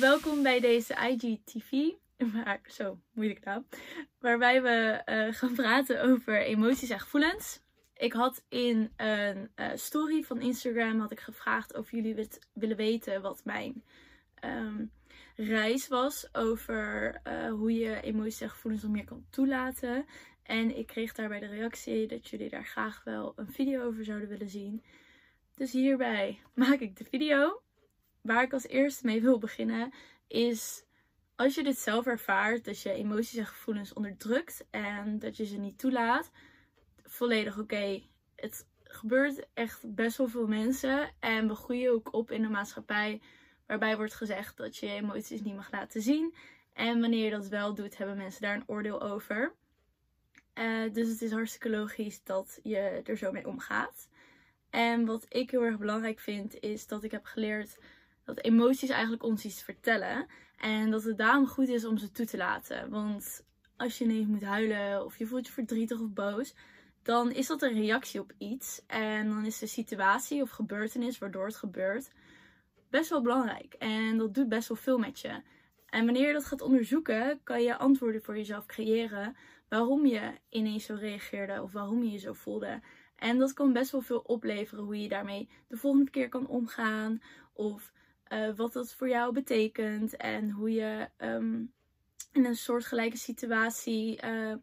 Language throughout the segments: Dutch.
welkom bij deze IGTV. Maar, zo, moeilijk naam. Waarbij we eh, gaan praten over emoties en gevoelens. Ik had in een eh, story van Instagram had ik gevraagd of jullie willen weten wat mijn ehm, reis was over eh, hoe je emoties en gevoelens nog meer kan toelaten. En ik kreeg daarbij de reactie dat jullie daar graag wel een video over zouden willen zien. Dus hierbij maak ik de video. Waar ik als eerste mee wil beginnen is als je dit zelf ervaart, dat je emoties en gevoelens onderdrukt en dat je ze niet toelaat, volledig oké. Het gebeurt echt best wel veel mensen en we groeien ook op in een maatschappij waarbij wordt gezegd dat je je emoties niet mag laten zien. En wanneer je dat wel doet, hebben mensen daar een oordeel over. Uh, dus het is hartstikke logisch dat je er zo mee omgaat. En wat ik heel erg belangrijk vind, is dat ik heb geleerd dat emoties eigenlijk ons iets vertellen. En dat het daarom goed is om ze toe te laten. Want als je ineens moet huilen of je voelt je verdrietig of boos, dan is dat een reactie op iets. En dan is de situatie of gebeurtenis waardoor het gebeurt best wel belangrijk. En dat doet best wel veel met je. En wanneer je dat gaat onderzoeken, kan je antwoorden voor jezelf creëren waarom je ineens zo reageerde of waarom je je zo voelde. En dat kan best wel veel opleveren hoe je daarmee de volgende keer kan omgaan. Of uh, wat dat voor jou betekent. En hoe je um, in een soortgelijke situatie uh,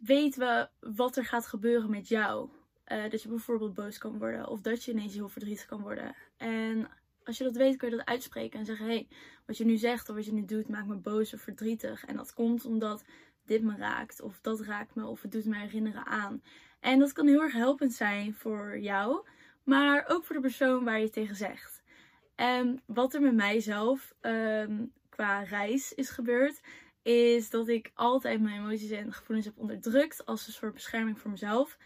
weet we wat er gaat gebeuren met jou. Uh, dat je bijvoorbeeld boos kan worden. Of dat je ineens heel verdrietig kan worden. En als je dat weet, kun je dat uitspreken en zeggen: hé, hey, wat je nu zegt of wat je nu doet, maakt me boos of verdrietig. En dat komt omdat dit me raakt, of dat raakt me, of het doet me herinneren aan. En dat kan heel erg helpend zijn voor jou, maar ook voor de persoon waar je tegen zegt. Wat er met mijzelf um, qua reis is gebeurd, is dat ik altijd mijn emoties en gevoelens heb onderdrukt als een soort bescherming voor mezelf.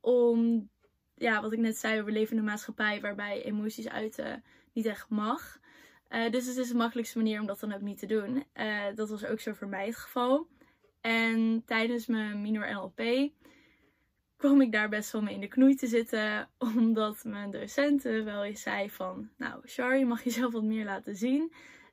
Om, ja, wat ik net zei, we leven in een maatschappij waarbij emoties uiten niet echt mag. Uh, dus het is de makkelijkste manier om dat dan ook niet te doen. Uh, dat was ook zo voor mij het geval. En tijdens mijn minor NLP kwam ik daar best wel mee in de knoei te zitten. Omdat mijn docenten wel eens zei van... Nou, je mag jezelf wat meer laten zien.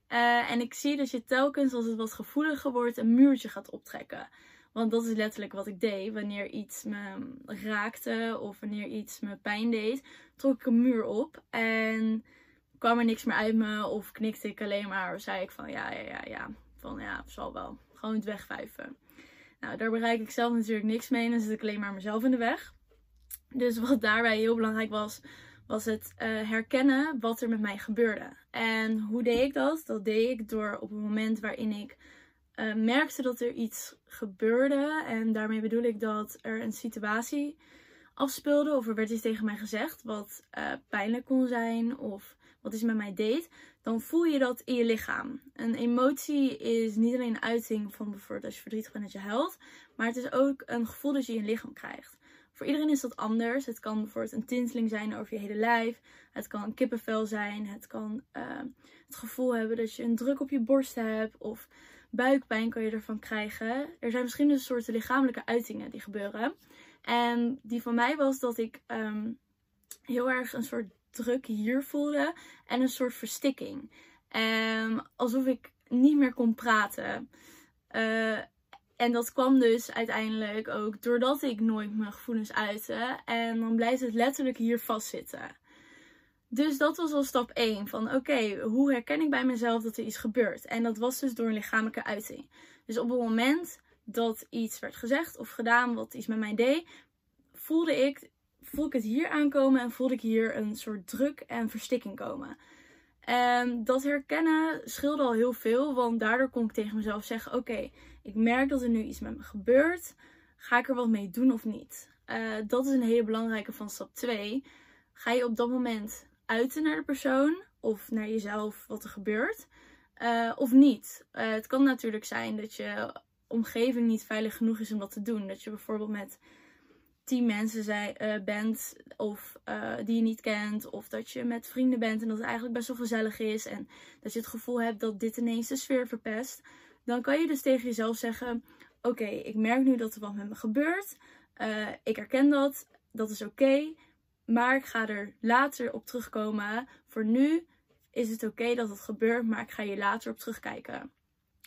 Uh, en ik zie dat je telkens als het wat gevoeliger wordt een muurtje gaat optrekken. Want dat is letterlijk wat ik deed. Wanneer iets me raakte of wanneer iets me pijn deed, trok ik een muur op. En kwam er niks meer uit me of knikte ik alleen maar. Of zei ik van ja, ja, ja, ja. Van ja, zal wel. Gewoon het wegvijven. Nou, daar bereik ik zelf natuurlijk niks mee. Dan zit ik alleen maar mezelf in de weg. Dus wat daarbij heel belangrijk was, was het uh, herkennen wat er met mij gebeurde. En hoe deed ik dat? Dat deed ik door op het moment waarin ik uh, merkte dat er iets gebeurde. En daarmee bedoel ik dat er een situatie afspeelde. Of er werd iets tegen mij gezegd wat uh, pijnlijk kon zijn. Of wat iets met mij deed, dan voel je dat in je lichaam. Een emotie is niet alleen een uiting van bijvoorbeeld als je verdrietig bent dat je huilt, maar het is ook een gevoel dat je in je lichaam krijgt. Voor iedereen is dat anders. Het kan bijvoorbeeld een tinteling zijn over je hele lijf. Het kan een kippenvel zijn. Het kan uh, het gevoel hebben dat je een druk op je borst hebt. Of buikpijn kan je ervan krijgen. Er zijn verschillende soorten lichamelijke uitingen die gebeuren. En die van mij was dat ik um, heel erg een soort druk hier voelde en een soort verstikking. Um, alsof ik niet meer kon praten. Uh, en dat kwam dus uiteindelijk ook doordat ik nooit mijn gevoelens uitte. En dan blijft het letterlijk hier vastzitten. Dus dat was al stap 1 van oké, hoe herken ik bij mezelf dat er iets gebeurt? En dat was dus door een lichamelijke uiting. Dus op het moment dat iets werd gezegd of gedaan wat iets met mij deed, voelde ik voel ik het hier aankomen en voelde ik hier een soort druk en verstikking komen. En dat herkennen scheelde al heel veel, want daardoor kon ik tegen mezelf zeggen: Oké, ik merk dat er nu iets met me gebeurt. Ga ik er wat mee doen of niet? Uh, dat is een hele belangrijke van stap 2. Ga je op dat moment uiten naar de persoon of naar jezelf wat er gebeurt? Uh, of niet? Uh, het kan natuurlijk zijn dat je omgeving niet veilig genoeg is om dat te doen. Dat je bijvoorbeeld met tien mensen zij, uh, bent of uh, die je niet kent. Of dat je met vrienden bent en dat het eigenlijk best wel gezellig is. En dat je het gevoel hebt dat dit ineens de sfeer verpest. Dan kan je dus tegen jezelf zeggen, oké, ik merk nu dat er wat met me gebeurt. Uh, ik herken dat, dat is oké. Maar ik ga er later op terugkomen. Voor nu is het oké dat het gebeurt, maar ik ga hier later op terugkijken.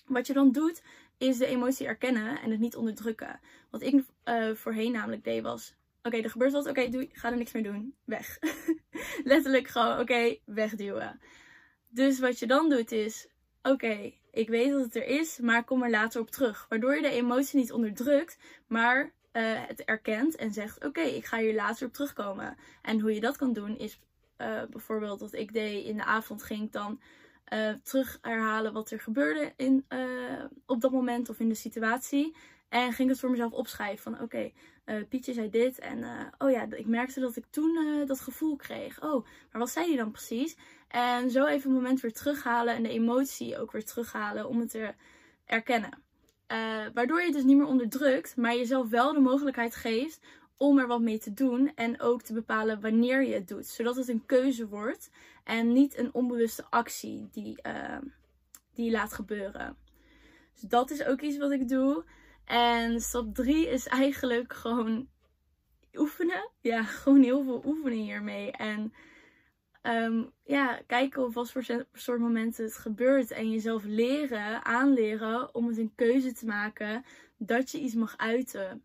Wat je dan doet, is de emotie erkennen en het niet onderdrukken. Wat ik uh, voorheen namelijk deed was, oké, er gebeurt wat, oké, okay, ga er niks meer doen, weg. Letterlijk gewoon, oké, wegduwen. Dus wat je dan doet is, oké, ik weet dat het er is, maar kom er later op terug. Waardoor je de emotie niet onderdrukt, maar uh, het erkent en zegt: Oké, ik ga hier later op terugkomen. En hoe je dat kan doen is uh, bijvoorbeeld wat ik deed in de avond, ging ik dan uh, terug herhalen wat er gebeurde in, op dat moment of in de situatie. En ging het voor mezelf opschrijven van oké, okay, Pietje zei dit en oh ja, ik merkte dat ik toen dat gevoel kreeg. Oh, maar wat zei hij dan precies? En zo even een moment weer terughalen en de emotie ook weer terughalen om het te erkennen. Waardoor je het dus niet meer onderdrukt, maar jezelf wel de mogelijkheid geeft om er wat mee te doen en ook te bepalen wanneer je het doet. Zodat het een keuze wordt en niet een onbewuste actie die, uh, die je laat gebeuren. Dus dat is ook iets wat ik doe. En stap 3 is eigenlijk gewoon oefenen. Ja, gewoon heel veel oefenen hiermee. En um, ja, kijken of wat voor soort momenten het gebeurt. En jezelf leren, aanleren om het een keuze te maken dat je iets mag uiten.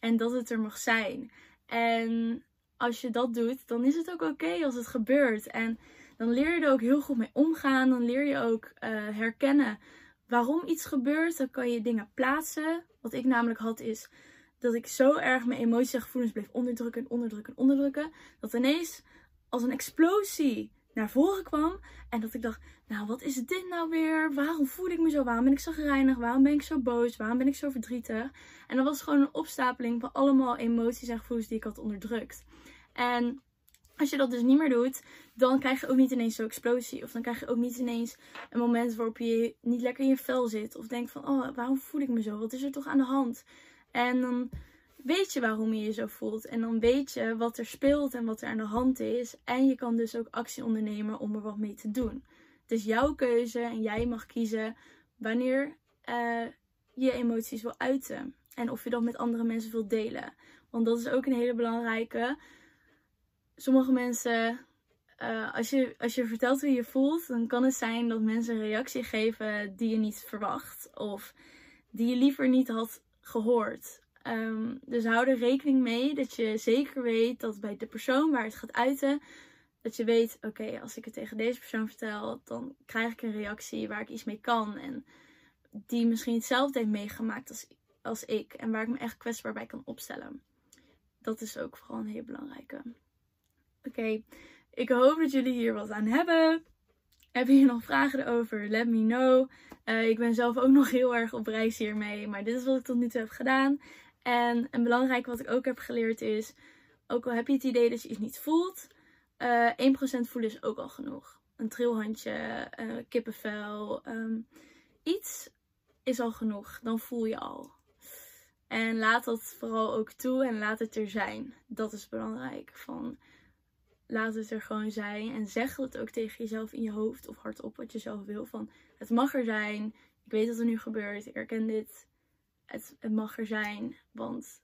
En dat het er mag zijn. En als je dat doet, dan is het ook oké als het gebeurt. En dan leer je er ook heel goed mee omgaan. Dan leer je ook uh, herkennen waarom iets gebeurt. Dan kan je dingen plaatsen. Wat ik namelijk had is dat ik zo erg mijn emoties en gevoelens bleef onderdrukken, onderdrukken, onderdrukken. Dat ineens als een explosie naar voren kwam. En dat ik dacht, nou wat is dit nou weer? Waarom voel ik me zo? Waarom ben ik zo gereinig? Waarom ben ik zo boos? Waarom ben ik zo verdrietig? En dat was gewoon een opstapeling van allemaal emoties en gevoelens die ik had onderdrukt. En als je dat dus niet meer doet, dan krijg je ook niet ineens zo'n explosie. Of dan krijg je ook niet ineens een moment waarop je niet lekker in je vel zit. Of denkt van, oh, waarom voel ik me zo? Wat is er toch aan de hand? En dan weet je waarom je je zo voelt. En dan weet je wat er speelt en wat er aan de hand is. En je kan dus ook actie ondernemen om er wat mee te doen. Het is jouw keuze en jij mag kiezen wanneer uh, je emoties wil uiten. En of je dat met andere mensen wilt delen. Want dat is ook een hele belangrijke. Sommige mensen, uh, als, je, als je vertelt hoe je voelt, dan kan het zijn dat mensen een reactie geven die je niet verwacht. Of die je liever niet had gehoord. Um, dus hou er rekening mee dat je zeker weet dat bij de persoon waar het gaat uiten, dat je weet, oké, als ik het tegen deze persoon vertel, dan krijg ik een reactie waar ik iets mee kan. En die misschien hetzelfde heeft meegemaakt als, als ik. En waar ik me echt kwetsbaar bij kan opstellen. Dat is ook vooral een hele belangrijke. Oké, ik hoop dat jullie hier wat aan hebben. Heb je nog vragen erover? Let me know. Uh, ik ben zelf ook nog heel erg op reis hiermee. Maar dit is wat ik tot nu toe heb gedaan. En een belangrijk wat ik ook heb geleerd is, ook al heb je het idee dat je iets niet voelt, uh, eh, 1% voelen is ook al genoeg. Een trilhandje, uh, kippenvel, um, iets is al genoeg. Dan voel je al. En laat dat vooral ook toe en laat het er zijn. Dat is belangrijk. Van, laat het er gewoon zijn. En zeg het ook tegen jezelf in je hoofd of hardop wat je zelf wil. Van, het mag er zijn. Ik weet wat er nu gebeurt. Ik herken dit het, mag er zijn, want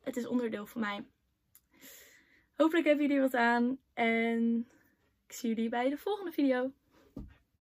het is onderdeel van mij. Hopelijk hebben jullie wat aan en ik zie jullie bij de volgende video.